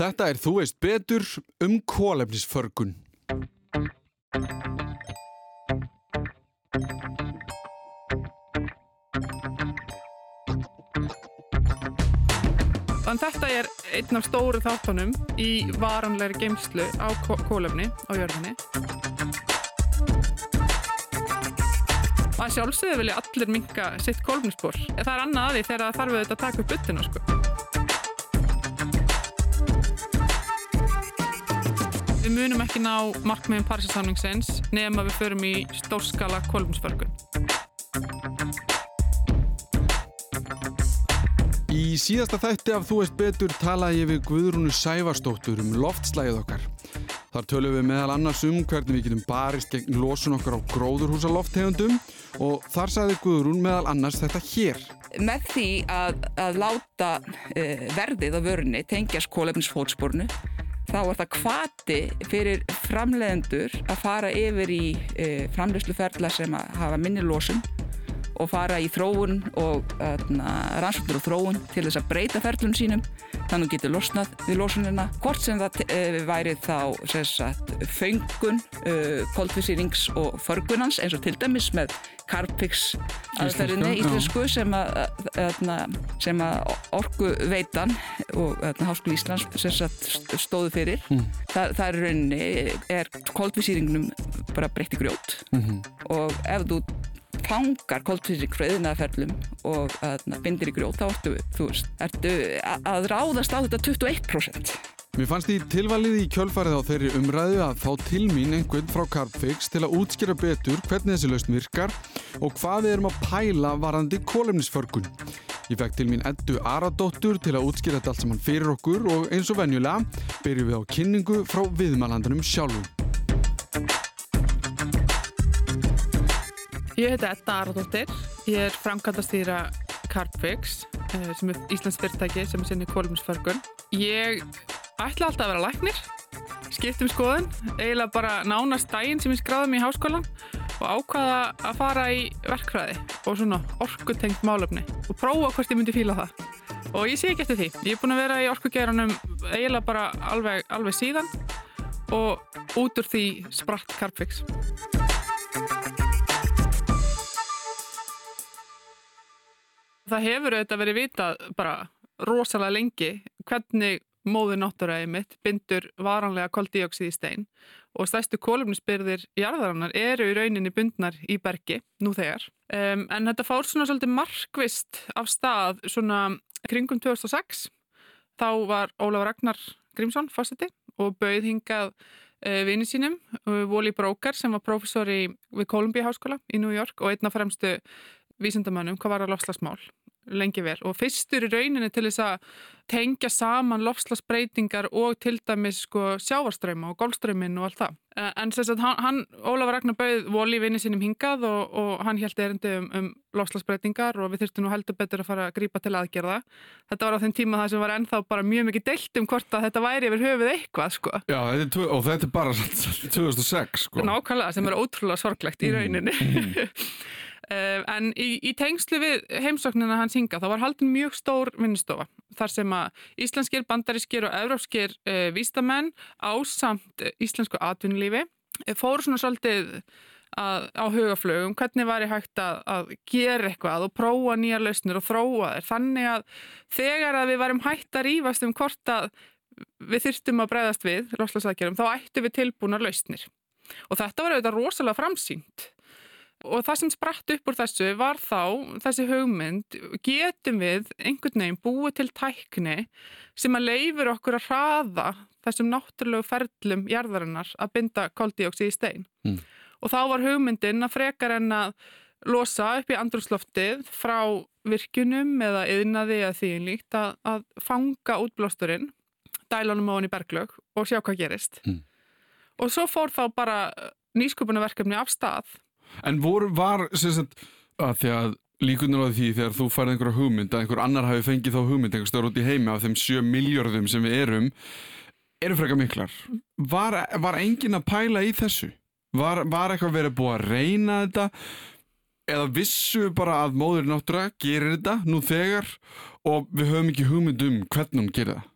Þetta er Þú veist betur um kólefnisförgun. Þannig þetta er einn af stóru þáttunum í varanlegri geimslu á kólefni á jörðinni. Það sjálfsögðu vilja allir minka sitt kólefnisspor. Það er annað að því þegar það þarf auðvitað að taka upp byttuna sko. Við munum ekki ná markmiðum Parísasamningsins nefn að við förum í stórskala kólefnisförgun. Í síðasta þætti af Þú veist betur talaði ég við Guðrúnu Sævarstóttur um loftslægið okkar. Þar tölum við meðal annars um hvernig við getum barist gegn losun okkar á gróðurhúsa lofttegundum og þar sagði Guðrún meðal annars þetta hér. Með því að, að láta uh, verðið á vörunni tengjast kólefnisfótspornu þá er það kvati fyrir framlegendur að fara yfir í uh, framlegsluferðla sem hafa minni losun og fara í þróun og rannsóknur og þróun til þess að breyta ferlum sínum. Þannig að getur losnað við losunina. Hvort sem það uh, væri þá sagt, föngun, uh, koldfísýrings og förgunans eins og til dæmis með Carpix aðferðinni íslensku sem að, að orgu veitan og Háskóli Íslands stóðu fyrir mm. Þa, það er rauninni er koldfísýringnum bara breytti grjót mm -hmm. og ef þú fangar koltvísing frá yðnaðferðlum og að, bindir í grjót, þá ertu, þú veist, ertu að ráðast á þetta 21%. Mér fannst því tilvalið í kjölfarið á þeirri umræðu að fá til mín einhvern frá Carpfix til að útskýra betur hvernig þessi lausn virkar og hvað við erum að pæla varandi kólefnisförgun. Ég fekk til mín Eddu Aradóttur til að útskýra þetta allt saman fyrir okkur og eins og venjulega byrjum við á kynningu frá viðmælandunum sjálfum. Ég heiti Edda Aradóttir, ég er framkvæmdastýra Carpfix eh, sem er Íslands fyrirtæki sem er sinni kólumsförgun. Ég ætla alltaf að vera læknir, skipt um skoðun, eiginlega bara nánast daginn sem ég skráði mér í háskólan og ákvaða að fara í verkfræði og svona orkutengt málöfni og prófa hvort ég myndi fíla það. Og ég sé ekki eftir því. Ég er búin að vera í orkugeranum eiginlega bara alveg, alveg síðan og út úr því spratt Carpfix. Það hefur auðvitað verið vitað bara rosalega lengi hvernig móður náttúræði mitt bindur varanlega koldíóksið í stein og stærstu kólumnisbyrðir jarðarannar eru í rauninni bundnar í bergi nú þegar. Um, en þetta fór svona svolítið markvist af stað svona kringum 2006. Þá var Ólaf Ragnar Grímsson fórseti og bauð hingað uh, vini sínum, uh, Wally Broker sem var professor í, við Columbia Háskóla í New York og einna fremstu vísindamannum hvað var að lofslagsmál lengi vel og fyrstur í rauninni til þess að tengja saman lofslagsbreytingar og til dæmis sko sjávarströyma og golfströymin og allt það. Eh, en þess að hann, Ólafur Ragnar bauð voli í vinni sínum hingað og, og hann held erindi um, um lofslagsbreytingar og við þurftum nú heldur betur að fara að grípa til aðgerða. Þetta var á þeim tíma það sem var ennþá bara mjög mikið deilt um hvort að þetta væri yfir höfuð eitthvað sko. Já, þetta og þetta er bara 2006 sko. Nákvæmlega sem er ótrúlega sorglegt í rauninni. Mm. Eh, en í, í tengslu við heimsóknina hans hinga þá var haldin mjög stór vinnustofa þar sem að íslenskir, bandarískir og evrópskir e, eh, výstamenn á samt íslensku atvinnulífi e, fóru svona svolítið að, á hugaflögum hvernig var ég hægt að, að gera eitthvað og prófa nýja lausnir og þróa þeir þannig að þegar að við varum hægt að rýfast um hvort að við þyrstum að breyðast við þá ættu við tilbúna lausnir. Og þetta var auðvitað rosalega framsýnt Og það sem spratt upp úr þessu var þá, þessi hugmynd, getum við einhvern veginn búið til tækni sem að leifur okkur að hraða þessum náttúrulegu ferlum jarðarinnar að binda koldíóksi í stein. Mm. Og þá var hugmyndin að frekar en að losa upp í andrúsloftið frá virkunum eða yðnaði eða því líkt að, að fanga útblásturinn, dælunum á hann í berglög og sjá hvað gerist. Mm. Og svo fór þá bara nýsköpunarverkefni af stað En voru, var, sem sagt, að því að líkunar á því þegar þú færði einhverja hugmynd að einhver annar hafi fengið þá hugmynd einhver stöður út í heimi af þeim 7 miljardum sem við erum, eru freka miklar. Var, var engin að pæla í þessu? Var, var eitthvað verið búið að reyna þetta? Eða vissu bara að móður náttúrulega gerir þetta nú þegar og við höfum ekki hugmynd um hvernig hún gerir það?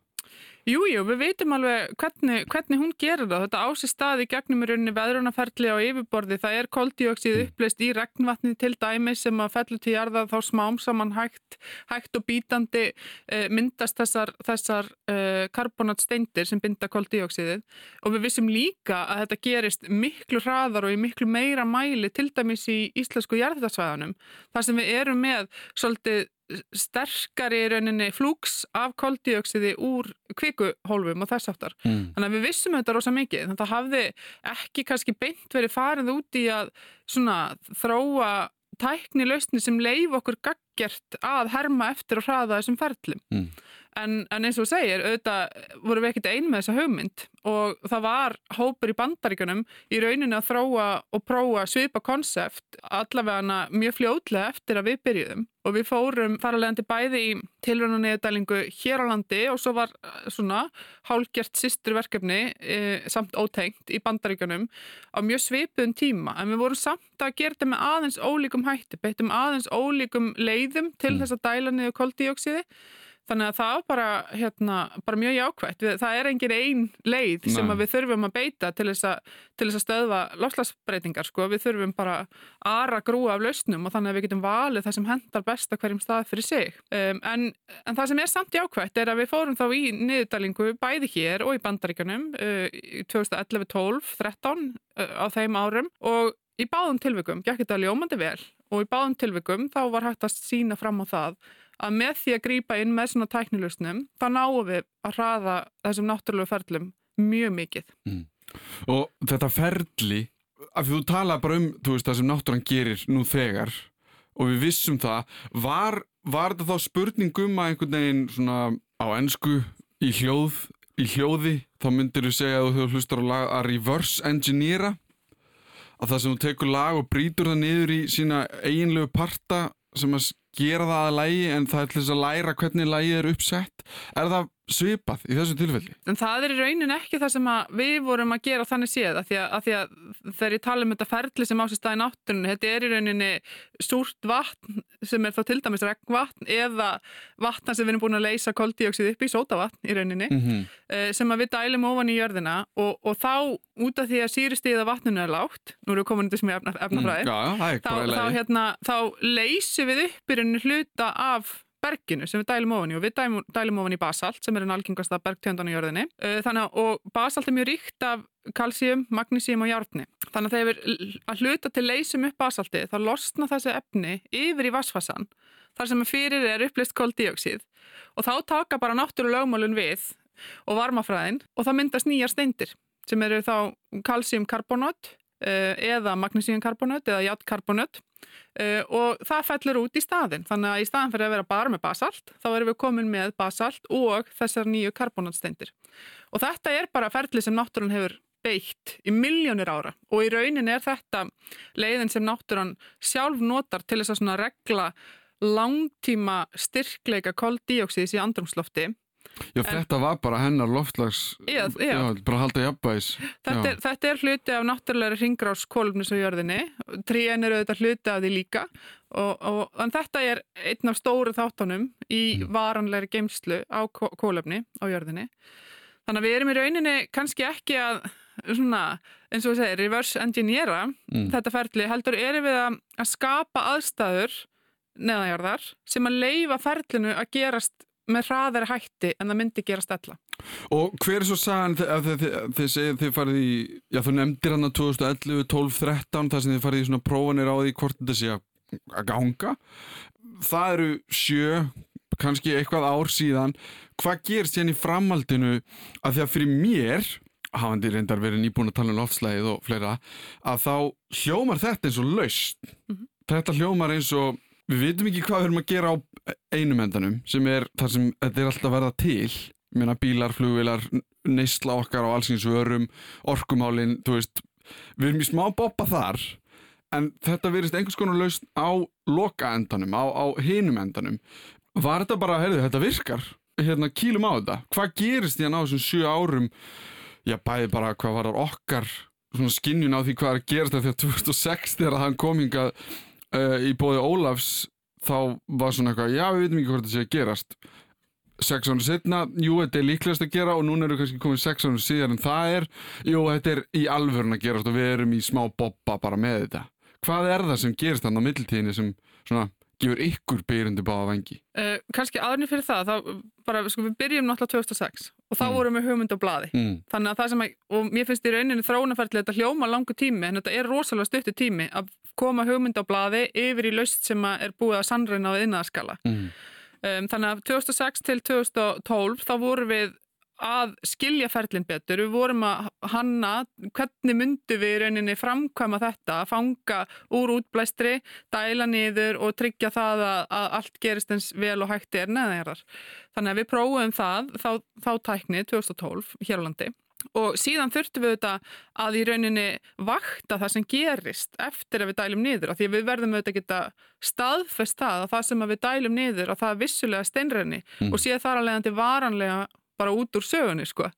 Jújú, jú, við veitum alveg hvernig, hvernig hún gerir það. Þetta ási staði gegnum í rauninni veðrunaferli á yfirborði. Það er koldioksið uppleist í regnvatni til dæmi sem að fellu til jarða þá smám saman hægt, hægt og bítandi uh, myndast þessar, þessar uh, karbonatsteindir sem binda koldioksiðið. Og við vissum líka að þetta gerist miklu hraðar og í miklu meira mæli til dæmis í íslensku jarðarsvæðanum. Það sem við erum með svolítið sterkari í rauninni flúks af koldíoksiði úr kvikuhólfum og þess aftar. Mm. Þannig að við vissum þetta rosa mikið. Þannig að það hafði ekki kannski beint verið farið út í að svona, þróa tækni lausni sem leif okkur gaggert að herma eftir og hraða þessum ferlum. Mm. En, en eins og segir, auðvitað vorum við ekkert ein með þessa hugmynd og það var hópur í bandaríkunum í rauninu að þróa og prófa svipa konsept allavega mjög fljóðlega eftir að við byrjuðum og við fórum faralegandi bæði í tilröndunniðdælingu hér á landi og svo var eh, svona hálgjert sýsturverkefni e, samt ótengt í bandaríkunum á mjög svipuðum tíma en við vorum samt að gera þetta með aðeins ólíkum hætti, beittum aðeins ólíkum leiðum til mm. þess að dæla niður koldíóksiði Þannig að það bara, hérna, bara mjög jákvægt. Það er engin einn leið sem við þurfum að beita til þess að, til þess að stöðva lofslagsbreytingar. Sko. Við þurfum bara aðra grúa af lausnum og þannig að við getum valið það sem hendar besta hverjum stað fyrir sig. Um, en, en það sem er samt jákvægt er að við fórum þá í niðurdalingu bæði hér og í bandaríkanum uh, í 2011, 12, 13 uh, á þeim árum og í báðum tilvikum, gekk þetta ljómandi vel og í báðum tilvikum þá var hægt að sína fram á það að með því að grýpa inn með svona tæknilusnum þá náum við að hraða þessum náttúrulegu ferlum mjög mikið. Mm. Og þetta ferli, af því þú tala bara um veist, það sem náttúran gerir nú þegar og við vissum það, var, var þetta þá spurningum að einhvern veginn svona á ennsku í hljóð, í hljóði, þá myndir þú segja að þú hlustar lag að reverse engineera að það sem þú tekur lag og brítur það niður í sína eiginlegu parta sem að gera það að lægi en það er til þess að læra hvernig lægi er uppsett. Er það svipað í þessu tilfelli? En það er í raunin ekki það sem við vorum að gera þannig séð að því að, að, því að þegar ég tala um þetta ferli sem ásist að í náttunni þetta er í rauninni súrt vatn sem er þá til dæmis regnvatn eða vatna sem við erum búin að leysa koldíóksið upp í sótavatn í rauninni mm -hmm. sem við dælum ofan í jörðina og, og þá út af því að síristíða vatninu er lágt nú erum við komin til sem ég efnafræði mm, þá, þá, hérna, þá leysum við upp í rauninni hluta af berginu sem við dælum ofan í og við dælum, dælum ofan í basalt sem er einn algengasta bergtjöndan í jörðinni. Þannig að og basalt er mjög ríkt af kalsíum, magnísíum og hjárni þannig að þegar við að hluta til leysum upp basalti þá losna þessi efni yfir í vassfassan þar sem fyrir er upplist koldíóksið og þá taka bara náttúrulega lögmálun við og varmafræðin og það myndast nýjar steindir sem eru þá kalsíumkarbonat eða magnísíumkarbonat eða játtkarbonat Uh, og það fellur út í staðin þannig að í staðin fyrir að vera bara með basalt þá erum við komin með basalt og þessar nýju karbonatsteindir og þetta er bara ferli sem náttúrann hefur beitt í miljónir ára. Og í raunin er þetta leiðin sem náttúrann sjálf notar til þess að regla langtíma styrkleika koldíóksíðs í andrumslofti Já, en, þetta var bara hennar loftlags, já, já. já bara halda jafnvægis. Þetta er, þetta er hluti af náttúrulega ringgrás kólumnis á jörðinni, tríen eru auðvitað hluti af því líka og, og en þetta er einn af stóru þáttanum í mm. varanleiri geimslu á kólumni á jörðinni. Þannig að við erum í rauninni kannski ekki að, svona, eins og við segir, reverse engineera mm. þetta ferli, heldur erum við að, að skapa aðstæður neðanjarðar sem að leifa ferlinu að gerast með hraðari hætti en það myndi gera stella. Og hver er svo sagan þegar þið, þið segið þið farið í, já þú nefndir hann að 2011, 12, 13 þar sem þið farið í svona prófanir á því hvort þetta sé að ganga. Það eru sjö, kannski eitthvað ár síðan. Hvað gerst hérna í framhaldinu að því að fyrir mér, hafandi reyndar verið nýbúin að tala um loftslæðið og fleira, að þá hljómar þetta eins og laust. Mm -hmm. Þetta hljómar eins og Við veitum ekki hvað við erum að gera á einum endanum sem er þar sem þetta er alltaf verða til. Meina, bílar, flugvilar, neysla okkar á allsins vörum, orkumálin veist, við erum í smá boppa þar en þetta verist einhvers konar laust á loka endanum á, á hinum endanum. Var þetta bara, heyrðu, þetta virkar? Hérna kýlum á þetta, hvað gerist því að ná þessum sjö árum? Já, bæði bara hvað var okkar svona skinnjun á því hvað er að gerast þegar 2006 þegar hann kom hingað uh, í bóði Ólafs þá var svona eitthvað, já við veitum ekki hvort það sé að gerast sex ánum setna, jú, þetta er líklegast að gera og núna eru kannski komið sex ánum síðan en það er, jú, þetta er í alvörun að gerast og við erum í smá boppa bara með þetta. Hvað er það sem gerist þannig á mittiltíðinni sem svona gefur ykkur byrjundi báða vengi? Uh, kannski aðrinni fyrir það, þá bara, sko, við byrjum náttúrulega 2006 og þá Mm. vorum við hugmynd á blaði. Mm. Þannig að það sem, að, og mér finnst í rauninni þróunaferðli þetta hljóma langu tími, en þetta er rosalega stuttu tími að koma hugmynd á blaði yfir í laust sem er búið að sannreina á innaðaskala. Mm. Um, þannig að 2006 til 2012 þá vorum við að skilja ferlinn betur, við vorum að hanna hvernig myndu við rauninni framkvæma þetta, að fanga úr útblæstri, dæla niður og tryggja það að, að allt gerist eins vel og hægt er neðanjarðar. Þannig að við prófum það, þá, þá tækni 2012 hér á landi og síðan þurftum við þetta að í rauninni vakta það sem gerist eftir að við dælum niður af því við verðum auðvitað að geta staðfest það að það sem við dælum niður að það er vissulega steinrenni Mm. og síðan þar að leiðandi varanlega bara út úr sögunni sko.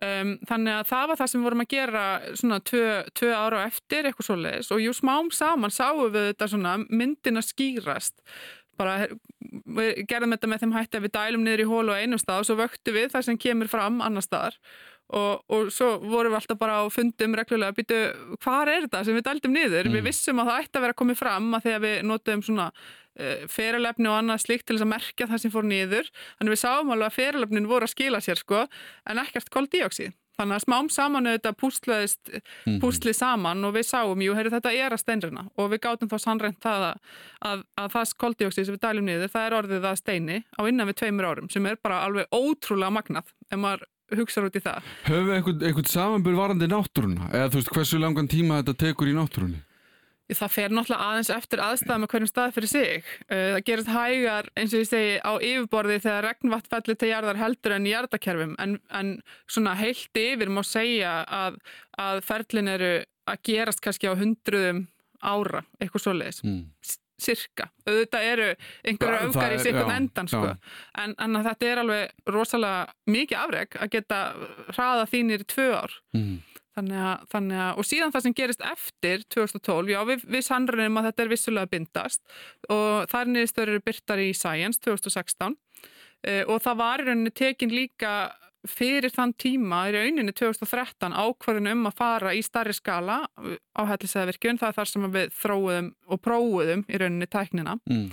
Um, þannig að það var það sem við vorum að gera svona tvö, tvö ára á eftir eitthvað svoleiðis. Og jú smám saman sáum við þetta svona myndin að skýrast. Bara við gerðum þetta með þeim hætti að við dælum niður í hólu á einum stað og svo vöktu við það sem kemur fram annar staðar og, og svo vorum við alltaf bara á fundum reglulega að býtu hvað er þetta sem við dældum niður? Mm. við vissum að það ætti að vera komið fram að þegar við notum svona uh, feralefni og annað slíkt til þess að merkja það sem fór niður. Þannig við sáum alveg að feralefnin voru að skila sér sko en ekkert koldíoksíð þannig að smám saman auðvitað púslaðist Mhm. púslið saman og við sáum, jú, heyri, þetta er að steinrina. Og við gátum þá sannreint það að, að, að það koldíoksíð sem við dælum niður, það er orðið að steini á innan við tveimur árum sem er bara alveg ótrúlega magnað. Ef maður hugsa út í það. Höfum við einhvern, einhvern samanbyrð varandi náttúruna? Eða þú veist, hversu langan tíma þetta tekur í náttúrunni? Það fer náttúrulega aðeins eftir aðstæðum að hverjum stað fyrir sig. Uh, Það gerist hægar, eins og ég segi, á yfirborði þegar regnvatt fellir til jarðar heldur en í jarðakerfum, en, en svona heilt yfir má segja að, að ferlin eru að gerast kannski á hundruðum ára, eitthvað svoleiðis, Mm. Cirka. Auðvitað eru einhverja Það öfgar í já, endan, sko. En, en þetta er alveg rosalega mikið afreg að geta hraða þínir í tvö ár. Mm. Þannig að, þannig að, og síðan það sem gerist eftir 2012, já við, við sannrunum að þetta er vissulega bindast og þar niðurstöður eru byrtar í Science 2016 uh, og það var í rauninni tekin líka fyrir þann tíma í rauninni 2013 ákvarðin um að fara í starri skala á hellisæðavirkjun, það er þar sem við þróuðum og prófuðum í rauninni tæknina Mm.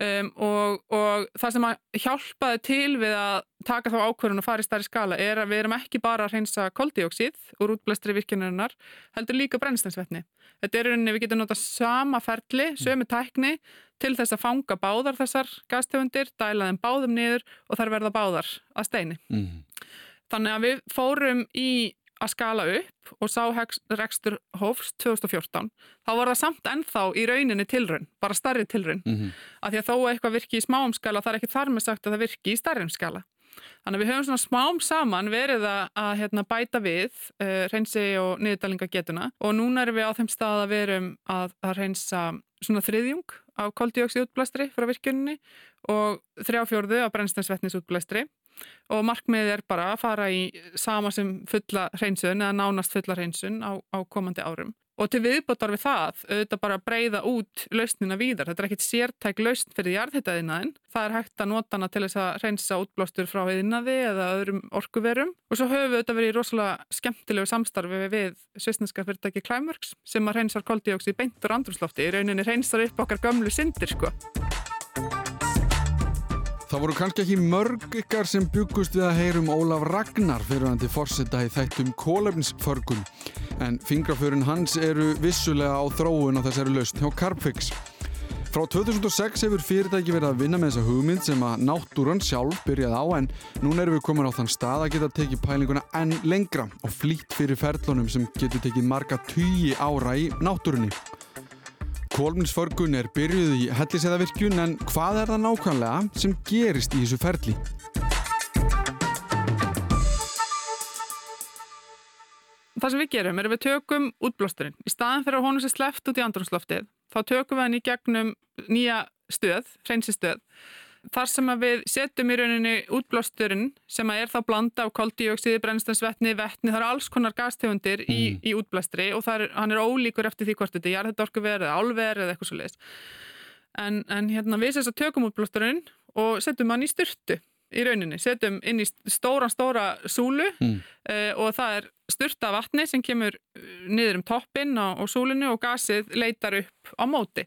Um, og, og það sem að hjálpaði til við að taka þá ákvörðun og fara í stærri skala er að við erum ekki bara að reynsa koldíóksið úr útblæstri virkjunarinnar heldur líka brennstensvetni. Þetta er rauninni við getum nota sama ferli, sömu tækni til þess að fanga báðar þessar gastegundir, dæla þeim báðum niður og þær verða báðar að steini. Mm. Þannig að við fórum í að skala upp og sá rekstur hófs 2014. Þá var það samt ennþá í rauninni tilraun, bara starri tilraun. Mm. Af því að þó að eitthvað virki í smáum skala, það er ekki þar með sagt að það virki í starrim skala. Þannig að við höfum svona smám saman verið að, að hérna, bæta við uh, reynsi og niðurdælingagetuna og núna erum við á þeim stað að við erum að, að reynsa svona þriðjung af koldíoxíðutblæstri frá virkjuninni og þrjáfjörðu af brennstensvetnisútblæstri og markmiðið er bara að fara í sama sem fulla hreinsun eða nánast fulla hreinsun á, á komandi árum. Og til viðbótar við það, auðvitað bara að breyða út lausnina víðar. Þetta er ekkit sértæk lausn fyrir jarðhitaðinaðin. Það er hægt að nota hana til þess að reynsa útblástur frá yðnaði eða öðrum orkuverum. Og svo höfum við auðvitað verið í rosalega skemmtilegu samstarfi við svistneska fyrirtæki Climeworks sem að reynsar koldíóksið beint úr andrúslofti. Í rauninni reynsar upp okkar gömlu syndir, sko. Það voru kannski ekki mörg ykkar sem byggust við að heyrum Ólaf Ragnar fyrirvændi fórseta í þættum kólefnisförgun en fingraförin hans eru vissulega á þróun á þessari lausn hjá Carpfix. Frá 2006 hefur fyrirtæki verið að vinna með þessa hugmynd sem að náttúran sjálf byrjaði á en núna erum við komin á þann stað að geta tekið pælinguna enn lengra og flýtt fyrir ferlunum sem getur tekið marga tugi ára í náttúrunni. Kolminsförgun er byrjuð í helliseiðavirkjun en hvað er það nákvæmlega sem gerist í þessu ferli? Það sem við gerum er að við tökum útblásturinn. Í staðan fyrir að honum sé sleppt út í andrumsloftið, þá tökum við hann í gegnum nýja stöð, hreinsistöð, þar sem við setjum í rauninni útblásturinn sem er þá blanda af koldíóksiði, brennstansvetni, vetni, það eru alls konar gastegundir í, Mm. í útblástri og það er, hann er ólíkur eftir því hvort þetta er jarðhættorkuver eða álver eða eitthvað svo leiðis. En, en hérna við sérst að tökum útblásturinn og setjum hann í styrtu í rauninni, setjum inn í stóran stóra súlu Mm. uh, og það er styrta vatni sem kemur uh, niður um toppinn á, á súlinu og gasið leitar upp á móti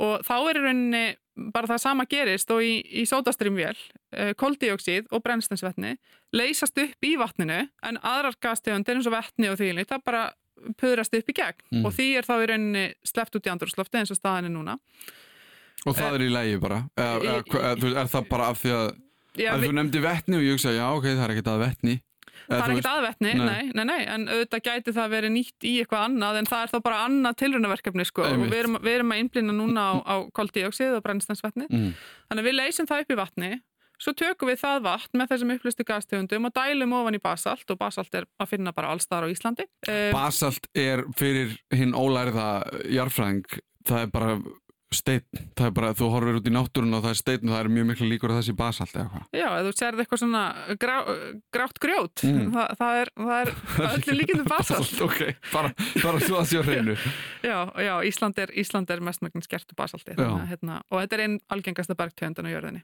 og þá er í rauninni bara það sama gerist og í, í sótastrýmvél, uh, koldíóksíð og brennstensvetni leysast upp í vatninu en aðrar gastegundir eins og vetni og þvíli, það bara puðrast upp í gegn. Mm. og því er þá í rauninni sleppt út í andrúrslofti eins og staðan er núna. Og það er í lægi bara? Eða, þú veist, Er það bara af því að, að þú nefndi vetni og ég hugsa já ok, það er ekkert að vetni Það er ekkert aðvetni, Nei. nei. Nei, en auðvitað gæti það verið nýtt í eitthvað annað en það er þá bara annað tilrunaverkefni sko og við erum, við erum að innblina núna á, á koldíóksið og brennstensvetni mm. þannig við leysum það upp í vatni svo tökum við það vatn með þessum upplustu gastegundum og dælum ofan í basalt og basalt er að finna bara allstaðar á Íslandi uh, Basalt er fyrir hinn ólærða jarfræðing það er bara steinn það er bara, þú horfir út í náttúrun og það er steinn og það er mjög miklu líkur að það sé basalt eða hvað. Já, ef þú sérð eitthvað svona grá, grátt grjót Mm. það, það er, er öllu líkindi basalt. ok, bara, bara svo að sé á hreinu. Já, já Ísland, er, Ísland er mestmögnin skertu basalti þannig, að, hérna, og þetta er einn algengasta bergtegundin á jörðinni.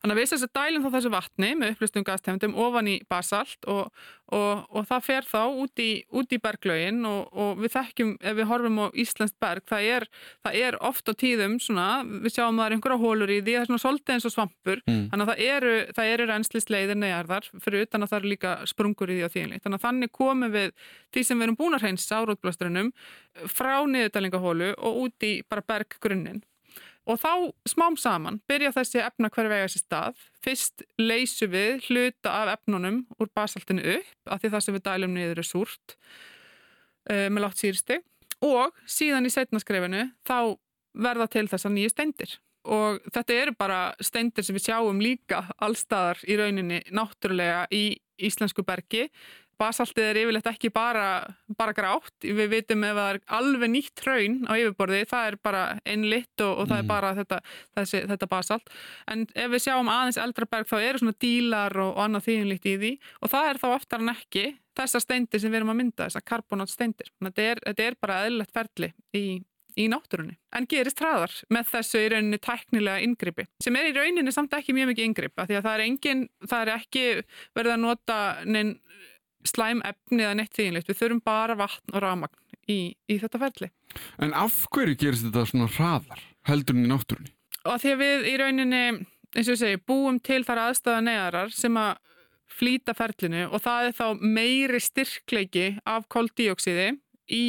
Þannig að við þess að dælum þá þessu vatni með upplustum gastegundum ofan í basalt og, og, og það fer þá út í, út í berglögin og, og við þekkjum, ef við horfum á Íslands berg, það er, það er oft á tíðum svona, við sjáum að það er einhverja hólur í því, það er svona svolítið eins og svampur Mm. þannig að það eru, það eru reynslisleiðir neðarðar fyrir utan að það eru líka sprungur í því og þínlíkt. Þannig að þannig komum við því sem við erum búin að reynsa á rótblöstrunum frá niðurdælingahólu og út í bara berggrunnin. Og þá smám saman byrja þessi efna hverju vega sér stað. Fyrst leysum við hluta af efnunum úr basaltinu upp af því það sem við dælum niður er súrt uh, með látt sýrsti og síðan í setnaskrefinu þá verða til þessar nýju steindir. Og þetta eru bara steindir sem við sjáum líka allstaðar í rauninni náttúrulega í íslensku bergi basaltið er yfirleitt ekki bara, bara grátt, við vitum ef það er alveg nýtt hraun á yfirborði það er bara einlitt og, og það er Mhm. bara þetta, þessi, þetta basalt. En ef við sjáum aðeins eldra berg þá eru svona dílar og, og annað þýðinlíkt í því. Og það er þá oftar en ekki þessar steindir sem við erum að mynda, þessar karbonát steindir þetta er, þetta er bara eðlilegt ferli í, í náttúrunni, en gerist hraðar með þessu í rauninni tæknilega inngripi sem er í rauninni samt ekki mjög mikið inngripa því að það er engin, það er ekki verið að nota neinn slæm efni eða neitt þýðinlegt, við þurfum bara vatn og ramagn í, í þetta ferli En af hverju gerist þetta svona hraðar heldur en í náttúrunni? og því að við í rauninni eins og ég segi, búum til þar aðstöða neðarar sem að flýta ferlinu og það er þá meiri styrkleiki af koldíoksiði í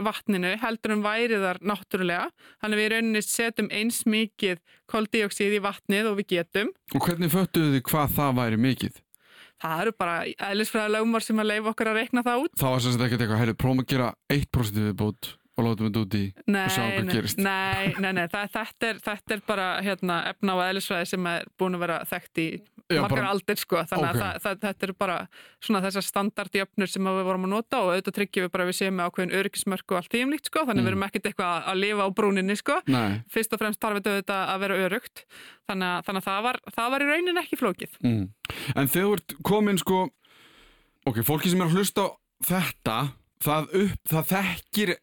vatninu heldur en væri þar náttúrulega þannig við í rauninni setjum eins mikið koldíoksið í vatnið og við getum Og hvernig föttuðu þið hvað það væri mikið? Það eru bara eðlisfræða lögumar sem að leifa okkur að reikna það út Það var sem sagt ekkert eitthvað, heyrðu, prófum að gera 1% viðbót og látum þetta út í Nei, sjá hvað gerist. nei, nei, nei það, þetta, er, þetta er bara hérna, efna og eðlisfræði sem er búin að vera þekkt í Já, margar bara- aldir sko, þannig Ok. að það, þetta eru bara svona þessar standardjöfnur sem við vorum að nota og auðvitað tryggjum við bara að við séum með ákveðin öryggismörk og allt tíumlíkt sko, þannig Mm. við erum ekkert eitthvað að lifa á brúninni sko, Nei, fyrst og fremst þarf þetta auðvitað að vera örugt, þannig að, þannig að það, var, það var í raunin ekki flókið. mm. En þegar komin sko Ok, fólki sem er að hlusta þetta það, upp, það þekkir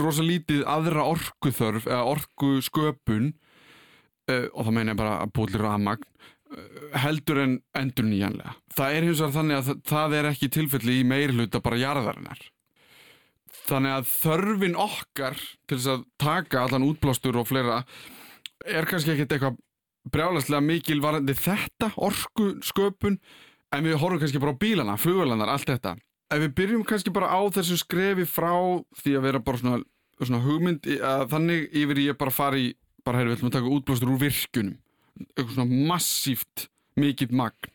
rosa lítið aðra orkuþörf eða orkusköpun uh, og það meina bara að rafmagn uh, heldur en endur nýjanlega. Það er hins vegar þannig að það, er ekki tilfelli í meiri hluta bara jarðarinnar. Þannig að þörfin okkar til þess að taka allan útblástur og fleira er kannski ekkert eitthvað brjálæslega mikil varandi þetta orkusköpun en við horfum kannski bara á bílana, flugvelanar, allt þetta. Ef við byrjum kannski bara á þessu skrefi frá því að vera bara svona, svona hugmynd að þannig yfir að bara fara í bara heyrðu, við ætlum að taka útblástur úr virkunum eitthvað svona massíft mikið magn.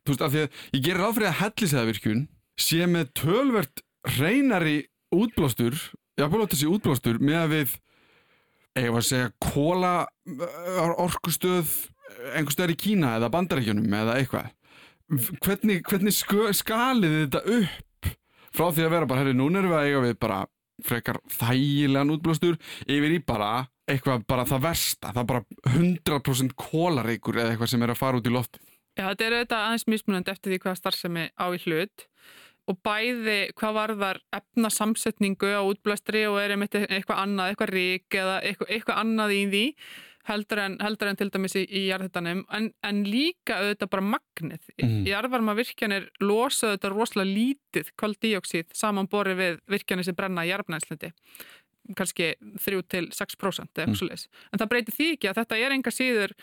Þú veist, af því að ég gerir ráð fyrir að hellisæðavirkjun sé með tölvert reynari útblástur jafnvel átt þessi útblástur með að við eigum að segja kóla uh, orkustöð einhver stöður í Kína eða bandarækjunum eða eitthvað. Hvernig, hvernig skö, skalið þið þetta upp frá því að vera bara, herri, núna erum við að eiga við bara frekar þægilegan útblástur yfir í bara eitthvað bara það versta, það er bara 100% kólareikur eða eitthvað sem er að fara út í loftið Já, þetta er auðvitað aðeins mismunandi eftir því hvað starfsemi á í hlut og bæði hvað varðar efnasamsetningu á útblæstri og er einmitt eitthvað annað, eitthvað rík eða eitthvað, eitthvað annað í því heldur en, heldur en til dæmis í, í jarðhittanum en, en líka auðvitað bara magnið. Mhm. Jarðvarma virkjanir losa auðvitað rosalega lítið koldíoksíð samanborið við virkjanir sem brenna í jarðbnæslindi kannski 3-6% eða eitthvað mm. en það breytir því ekki að þetta er enga síður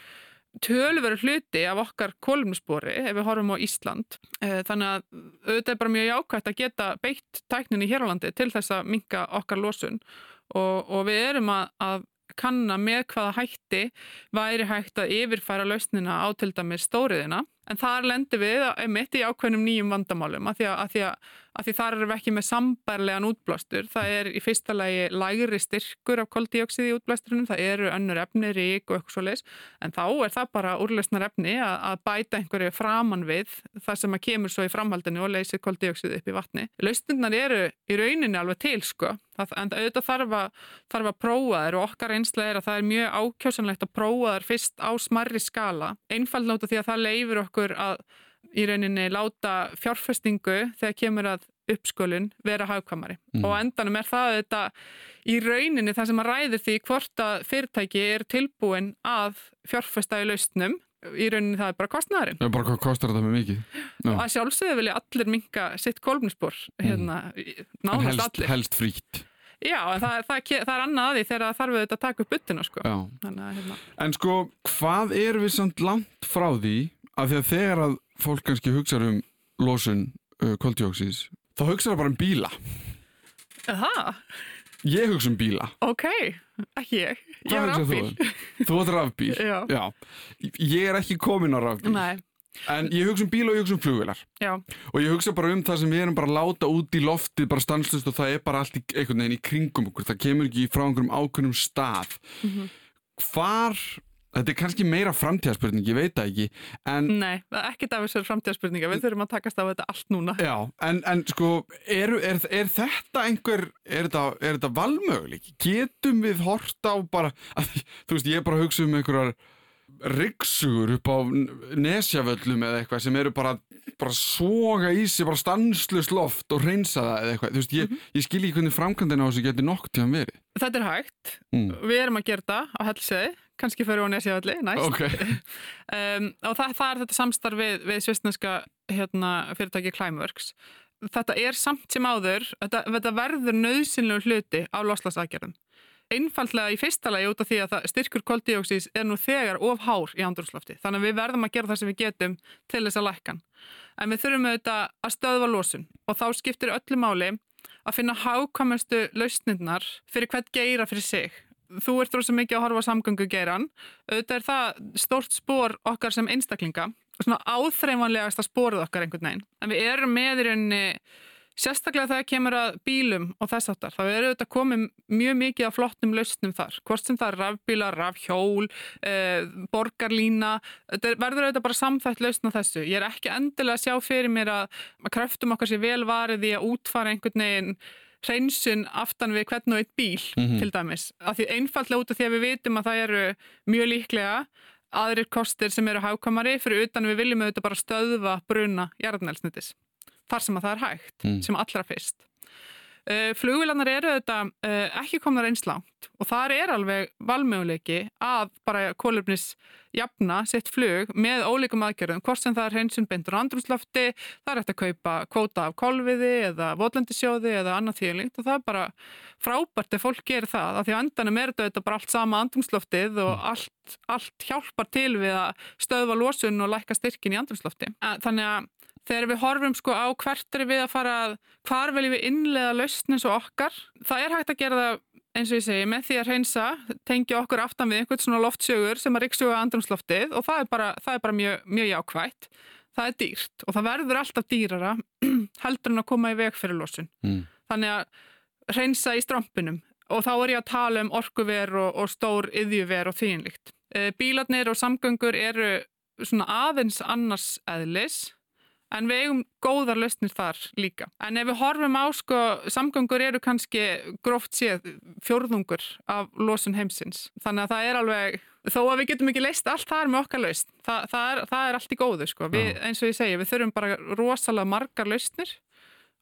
tölveru hluti af okkar kolumnusbori ef við horfum á Ísland. Eh, þannig að auðvitað er bara mjög jákvæmt að geta beitt tækninni hér á landi til þess að minka okkar losun. Og, og við erum að, að kanna með hvaða hætti væri hægt að yfirfæra lausnina á til dæmis stóriðina en þar lendir við mitt í ákveðnum nýjum vandamálum að því að, að, því að, að því þar erum við ekki með sambærlegan útblástur. Það er í fyrsta lagi lægri styrkur af koldíoksið í útblásturinn, það eru önnur efni, rík og eitthvað svo leiðs en þá er það bara úrlösnar efni að bæta einhverju framann við það sem að kemur svo í framhaldinu og leysir koldíoksið upp í vatni. Lausnirnar eru í rauninni alveg til sko en auðvitað þarf að, þarf að prófa þær og okkar einslega er að það er mjög ákjósanlegt að prófa þær fyrst á smarri skala einfallnóta í rauninni láta fjárfestingu þegar kemur að uppskölun vera hagkvamari mm. og endanum er það þetta í rauninni það sem að ræðir því hvort að fyrirtæki er tilbúin að fjárfesta í lausnum í rauninni það er bara kostnæðarinn. Já, bara hvað kostar þetta með mikið? Já. Að sjálfsögðu vilja allir minka sitt kolmnisbor, mm. hérna, nánast helst, allir. Helst fríkt. Já, það, það, það er annað að því þegar þarf við þetta að taka upp byttuna, sko. Þannig, hérna. En sko, hvað er við samt langt frá því að þegar að fólk kannski hugsa um losun uh, koldjóksís, þá hugsa það bara um bíla. Það? Ég hugsa um bíla. Ok, ekki ég. Ég er rafbíl. Þú, þú ert rafbíl? Ég er ekki komin á rafbíl. Nei. En ég hugsa um bíla og ég hugsa um flugvilar. Já. Og ég hugsa bara um það sem við erum bara láta út í loftið, bara stanslust og það er bara allt í einhvern veginn í kringum okkur. Það kemur ekki frá einhverjum ákveðnum stað. Mm -hmm. Hvar Þetta er kannski meira framtíðarspurning, ég veit það ekki en... Nei, ekki það er framtíðarspurninga, við þurfum að takast á þetta allt núna Já, en, en sko, er, er, er þetta einhver, er þetta, þetta valmöguleik? Getum við horta á bara, að, þú veist, ég er bara að hugsa um einhverjar ryggsugur upp á nesjavöllum eða eitthvað sem eru bara, bara soga í sig, bara stanslust loft og reynsa það eða eitthvað, þú veist, ég, mm -hmm. ég skil ekki hvernig framkvæmdina á þessu getur nokk til að verið Þetta er hægt, mm. við erum að gera þetta á helsegi kannski fyrir hún esjavalli, næst. Okay. um, og það, það er þetta samstarf við, við svistneska hérna, fyrirtæki Climeworks. Þetta er samt sem áður þetta, þetta verður nöðsynlegu hluti á loslasagjörðum einfallega í fyrsta lagi út af því að styrkur koldíóksís er nú þegar of hár í andrúrslofti þannig að við verðum að gera það sem við getum til þess að lækkan en við þurfum auðvitað að stöðva losun. Og þá skiptir öllu máli að finna hákvæmustu lausnirnar fyrir hvert geira fyrir sig þú ert rosa mikið að horfa á samgöngu geiran auðvitað er það stórt spór okkar sem einstaklinga svona áþreifanlegast að spórið okkar einhvern veginn. En við erum með í rauninni sérstaklega þegar kemur að bílum og þess aftar, þá eru þetta komið mjög mikið af flottum lausnum þar, hvort sem það er rafbíla, rafhjól eh, borgarlína, þetta verður auðvitað bara samþætt lausn á þessu, ég er ekki endilega að sjá fyrir mér að, kröftum okkar sé velvarið í að útfara einhvern veginn hreinsun aftan við hvern og eitt bíl mm -hmm. til dæmis. Af því einfallega út af því að við vitum að það eru mjög líklega aðrir kostir sem eru hákamari fyrir utan við viljum auðvitað bara stöðva bruna jarðnælsnitis. Þar sem að það er hægt, mm. sem allra fyrst. Uh, flugvilarnar eru þetta uh, ekki komnar eins langt og þar er alveg valmöguleiki að bara kólurnis jafna sitt flug með ólíkum aðgerðum, hvort sem það er hreinsun beintur andrumslofti, það er eftir að kaupa kvóta af kolviði eða votlendisjóði eða annað þýrlingt og það er bara frábært ef fólk gerir það, af því að endanum er þetta bara allt sama andrumsloftið og mm. allt, allt hjálpar til við að stöðva losun og lækka styrkin í andrumslofti. Þannig að þegar við horfum sko á hvert er við að fara að hvar viljum við innlega lausnins og okkar, það er hægt að gera það eins og ég segi með því að reynsa tengja okkur aftan við einhvern svona loftsjögur sem að ríksjöga andrumsloftið og það er bara, það er bara mjög, mjög jákvægt það er dýrt og það verður alltaf dýrara heldur en að koma í veg fyrir losun. Mm. þannig að reynsa í strampinum og þá er ég að tala um orkuver og, og stór yðjuver og þýjinlíkt eh, bílarnir og samgöngur eru svona aðeins annars eðlis En við eigum góðar lausnir þar líka. En ef við horfum á, sko, samgöngur eru kannski gróft séð fjórðungur af losun heimsins. Þannig að það er alveg, þó að við getum ekki leist allt þar með okkar lausn, það, það, er, það er allt í góðu, sko. Við, eins og ég segi, við þurfum bara rosalega margar lausnir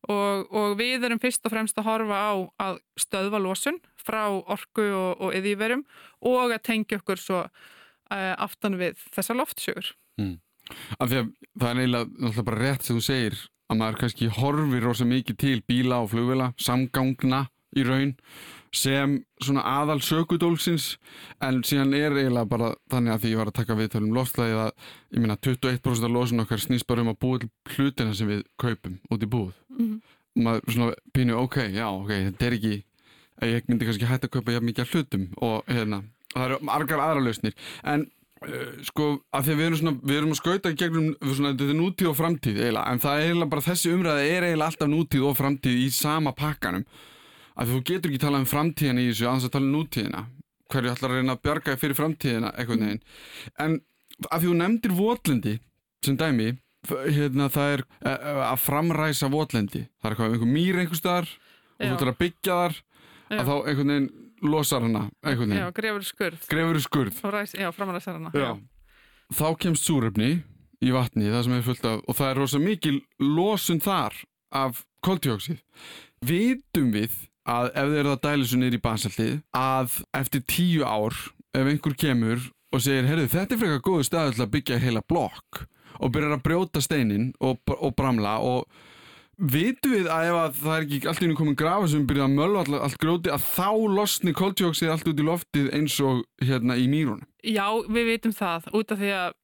og, og við erum fyrst og fremst að horfa á að stöðva losun, frá orku og, og yðvíverum og að tengja okkur svo uh, aftan við þessa loftsjögur. Af því að það er eiginlega bara rétt sem þú segir að maður kannski horfir rosa mikið til bíla og flugvila, samgangna í raun sem svona aðal sökudólksins en síðan er eiginlega bara þannig að því ég var að taka við um loftlæðið að ég meina 21% af losun okkar snýst bara um að búa til hlutina sem við kaupum út í búð Mm -hmm. og maður svona pínu ok, já ok, þetta er ekki að ég myndi kannski hægt að kaupa jafn mikið hlutum og hérna, það eru margar aðra lausnir en sko að því að við erum svona, við erum að skauta gegnum svona, þetta er nútíð og framtíð eiginlega en það er eiginlega bara þessi umræði er eiginlega alltaf nútíð og framtíð í sama pakkanum. Að þú getur ekki talað um framtíðina í þessu aðeins að tala um nútíðina. Hverju ætlar að reyna að bjarga fyrir framtíðina eitthvað neginn en að því þú nefndir votlendi sem dæmi hérna það er uh, að framræsa votlendi. Það er eitthvað einhver mýr einhver staðar og þú ætlar að byggja þar að þá einhvern veginn losar hana Já, grefur skurð grefur skurð ræs, já, framaræsar hana. Já. þá kemst súrefni í vatni það sem er fullt af og það er rosa mikil losun þar af koltjóksið vitum við að ef þeir eru að dæla svo niður í basaltið að eftir tíu ár ef einhver kemur og segir heyrðu þetta er frekar góðu til að byggja heila blokk og byrjar að brjóta steinin og, og bramla og vitum við að ef að það er ekki allt í einu komin grafa sem byrja að mölva allt, allt gróti að þá losni koltjóksið allt út í loftið eins og hérna í mýrunum Já, við vitum það út af því að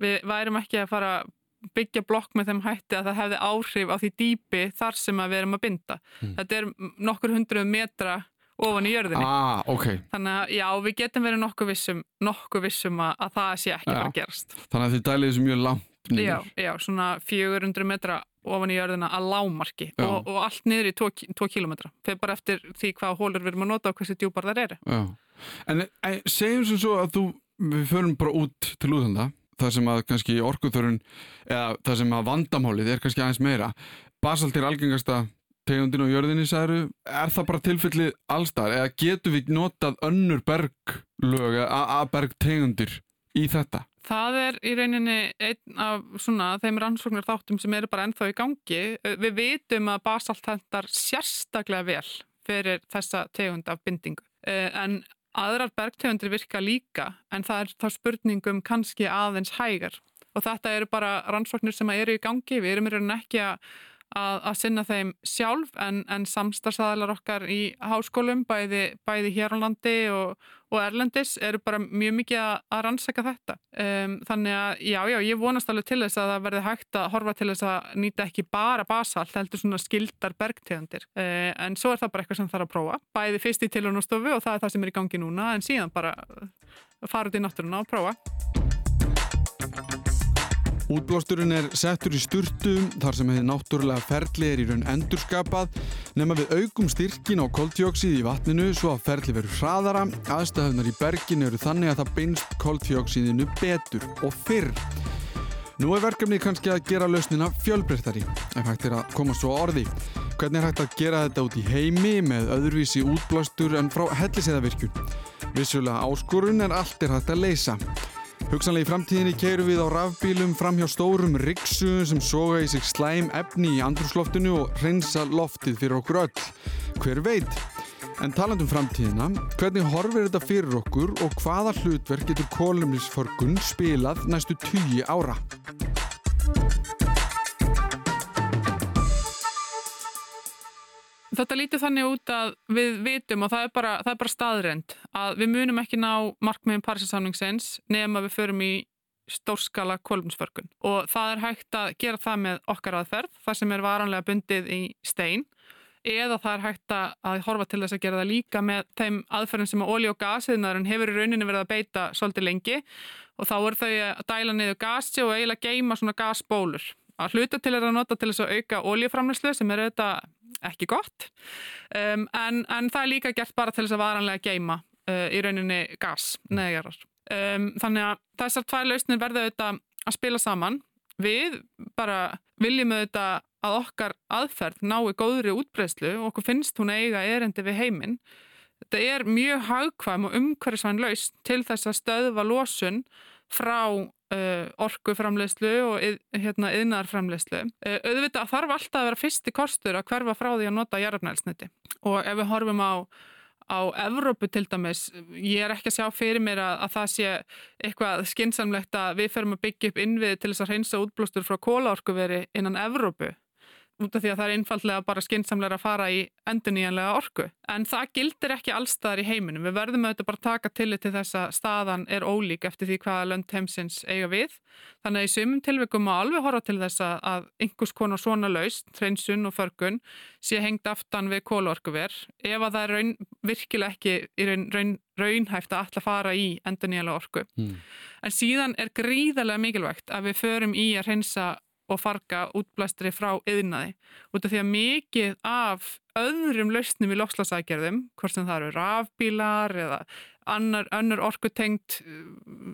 við værum ekki að fara að byggja blokk með þeim hætti að það hefði áhrif á því dýpi þar sem við erum að binda. Mm. Þetta er nokkur hundruð metra ofan í jörðinni. Ah, ok. Þannig að já, við getum verið nokkuð vissum, nokkuð vissum að, að það sé ekki Já. bara að gerast. Þannig að þið dælið þessu mjög langt niður. Já, já, svona 400 metra ofan í jörðina að lámarki og, og allt niður í 2 kilometra. Þegar bara eftir því hvað hólur við erum að nota og hversu djúpar þar eru. Já. En segjum sem svo að þú, við förum bara út til úðanda, það sem að kannski orkuþörun, eða það sem að vandamálið er kannski aðeins meira. Basalt er algengasta tegundin á jörðinni, sagður, er það bara tilfellið allstar, eða getum við notað önnur berglög, eða bergtegundir í þetta? Það er í rauninni einn af svona þeim rannsóknar þáttum sem eru bara ennþá í gangi. Við vitum að basalt hendar sérstaklega vel fyrir þessa tegund af bindingu. Eh, En aðrar bergtegundir virka líka en það er þá spurningum kannski aðeins hægar. Og þetta eru bara rannsóknir sem eru í gangi. Við erum í rauninni ekki að að, að sinna þeim sjálf en, en samstarfsaðalar okkar í háskólum bæði, bæði hér á landi og, og Erlendis eru bara mjög mikið að, að rannsaka þetta. Um, þannig að já, já, ég vonast alveg til þess að það verði hægt að horfa til þess að nýta ekki bara basalt, heldur svona skildar bergtegundir. Uh, en svo er það bara eitthvað sem þarf að prófa. Bæði fyrst í tilhjónustofu og það er það sem er í gangi núna en síðan bara fara út í náttúruna og prófa. Útblásturinn er settur í sturtu þar sem hefði náttúrulega ferli er í raun endurskapað nema við aukum styrkin á koltjóksið í vatninu svo að ferli verður hraðara, aðstæðunar í berginu eru þannig að það beinst koltjóksiðinu betur og fyrr. Nú er verkefnið kannski að gera lausnina fjölbreyttari ef hægt er að koma svo að orði. Hvernig er hægt að gera þetta út í heimi með öðruvísi útblástur en frá helliseiðavirkjun? Vissulega áskorun en allt er hægt að leysa. Hugsanlega í framtíðinni keirum við á rafbílum fram hjá stórum riksu sem soga í sig slæm efni í andrúsloftinu og hreinsa loftið fyrir okkur öll. Hver veit? En talandum framtíðina, hvernig horfir þetta fyrir okkur og hvaða hlutverk getur kolumnisforgun spilað næstu tugi ára? Þetta lítur þannig út að við vitum og það er bara, það er bara staðrend að við munum ekki ná markmiðum Parísasamningsins nema við förum í stórskala kolumnsförkun og það er hægt að gera það með okkar aðferð, það sem er varanlega bundið í stein eða það er hægt að horfa til þess að gera það líka með þeim aðferðin sem að olí og gasiðnaðurinn hefur í rauninni verið að beita svolítið lengi og þá er þau að dæla niður gasi og eiginlega geima svona gasbólur. Að hluta til er að nota til þess að auka oljuframlæslu sem er auðvitað ekki gott um, en, en það er líka gert bara til þess að varanlega geima uh, í rauninni gas neðjarar. Um, þannig að þessar tvær lausnir verða auðvitað að spila saman. Við bara viljum auðvitað að okkar aðferð nái góðri útbreyslu og okkur finnst hún eiga erendi við heiminn. Þetta er mjög hagkvæm og umhverfisvæn lausn til þess að stöðva losun frá uh, orkuframleyslu og yð, hérna, yðnarframleyslu. Uh, auðvitað þarf alltaf að vera fyrsti kostur að hverfa frá því að nota jarðarnælsniti og ef við horfum á á Evrópu til dæmis, ég er ekki að sjá fyrir mér að, að það sé eitthvað skinsamlegt að við ferum að byggja upp innvið til þess að hreinsa útblóstur frá kólaorkuveri innan Evrópu út af því að það er einfallega bara skynnsamlega að fara í enduníjanlega orku. En það gildir ekki allstaðar í heiminum. Við verðum auðvitað bara að taka til til þess að staðan er ólík eftir því hvaða lönd heimsins eiga við. Þannig að í sumum tilveikum má alveg horfa til þess að einhvers konar svona laust, hreinsun og förgun, sé hengt aftan við kólorkuver ef að það er raun, virkilega ekki í raun, raun, raunhæft að alltaf fara í enduníjanlega orku. Mm. En síðan er gríðarlega mikilvægt að við förum í að hreinsa og farga útblæstri frá yðnaði út af því að mikið af öðrum lausnum í lokslasækjörðum hvort sem það eru rafbílar eða annar, annar orkutengt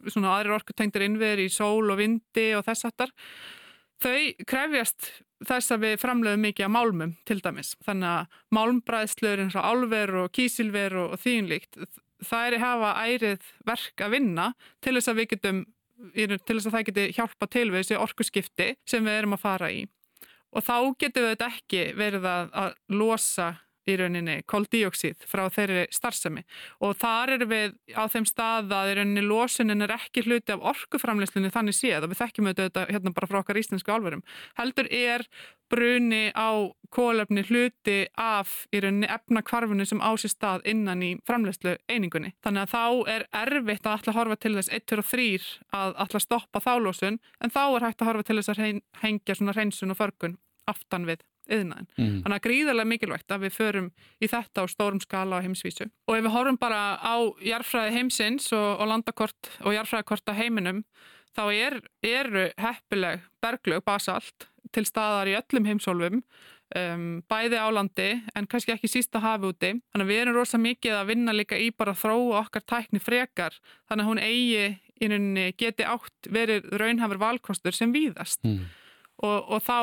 svona aðrir orkutengtir innviður í sól og vindi og þess aftar þau krefjast þess að við framleiðum mikið að málmum til dæmis. Þannig að málmbræðslur eins og álver og kísilver og, og þýnlíkt það er að hafa ærið verk að vinna til þess að við getum til þess að það geti hjálpa til við þessi orkuskipti sem við erum að fara í. Og þá getur við þetta ekki verið að, að losa í rauninni koldíoksíð frá þeirri starfsemi og þar eru við á þeim stað að í rauninni losunin er ekki hluti af orkuframleyslunni þannig séð og við þekkjum auðvitað hérna bara frá okkar íslensku álverum. Heldur er bruni á kólefni hluti af í rauninni efnakvarfunu sem á sér stað innan í framleyslu einingunni. Þannig að þá er erfitt að alltaf horfa til þess 1, 2 og 3 að alltaf stoppa þálósun en þá er hægt að horfa til þess að hengja svona hreinsun og förgun aftan við yðnaðin. Mm. Þannig að gríðarlega mikilvægt að við förum í þetta á stórum skala á heimsvísu. Og ef við horfum bara á jarfræði heimsins og, og landakort og jarfræðikort á heiminum þá er, eru heppileg berglög basalt til staðar í öllum heimsólfum um, bæði á landi en kannski ekki sísta hafi úti. Þannig að við erum rosa mikið að vinna líka í bara að þróa okkar tækni frekar þannig að hún eigi geti átt verið raunhafur valkostur sem víðast. Mm. Og, og þá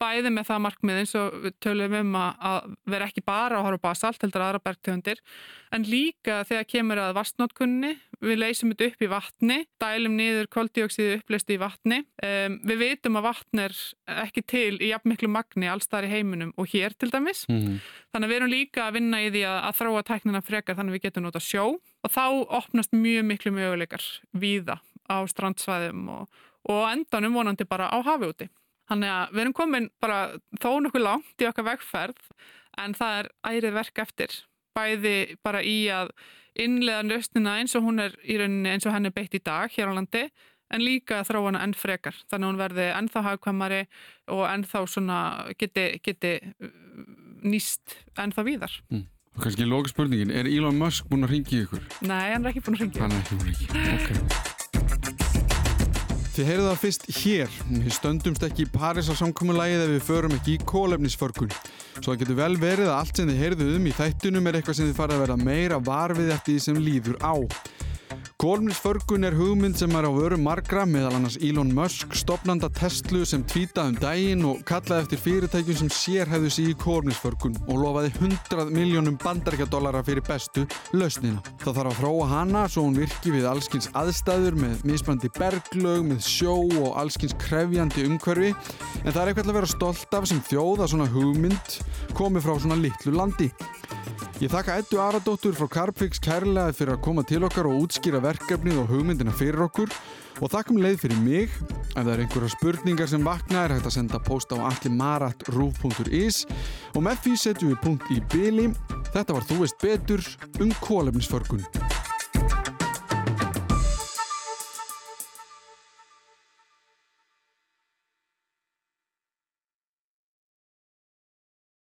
bæði með það markmið eins og við tölum um að, að vera ekki bara að horfa basalt heldur aðra bergtegundir en líka þegar kemur að vastnótkunni við leysum þetta upp í vatni dælum niður koldioksiðu uppleistu í vatni. Um, við veitum að vatn er ekki til í jafn miklu magni allstar í heiminum og hér til dæmis. Mm. þannig að við erum líka að vinna í því að, að þróa tæknina frekar þannig að við getum nota sjó. Og þá opnast mjög miklu möguleikar víða á strandsvæðum og, og endanum vonandi bara á hafi úti Þannig að við erum komin bara þó nokkuð langt í okkar vegferð en það er ærið verk eftir. Bæði bara í að innlega nöstina eins og hún er í rauninni eins og henn er beitt í dag hér á landi en líka að þróa hana enn frekar. Þannig að hún verði ennþá hagkvæmari og ennþá svona geti, geti uh, nýst ennþá víðar. Mm. Og kannski lóka spurningin, er Elon Musk búin að ringi ykkur? Nei, hann er ekki búin að ringi. Hann er ekki búin að ringi, ok. Þið heyrðu það fyrst hér. Við stöndumst ekki í Parísa samkominnlægið ef við förum ekki í kólefnisförkun. Svo það getur vel verið að allt sem þið heyrðu um í þættunum er eitthvað sem þið farið að vera meira varfið eftir því sem líður á. Kolmisförgun er hugmynd sem er á vöru margra meðal annars Elon Musk, stopnanda Tesla sem tvítaði um daginn og kallaði eftir fyrirtækjum sem sérhæðu sig í kolmisförgun og lofaði 100 miljónum bandaríkjadólara fyrir bestu lausnina. Það þarf að fróa hana svo hún virki við allskins aðstæður með misbrandi berglög, með sjó og allskins krefjandi umhverfi en það er eitthvað að vera stolt af sem þjóða svona hugmynd komið frá svona litlu landi. Ég þakka Eddu Aradóttur frá Carpfix kærlega fyrir að koma til okkar og útskýra verkefnið og hugmyndina fyrir okkur og þakkum leið fyrir mig. Ef það er einhverja spurningar sem vakna er hægt að senda post á allimarat.ruf.is og með því setjum við punkt í byli. Þetta var Þú veist betur um kólefnisförgun.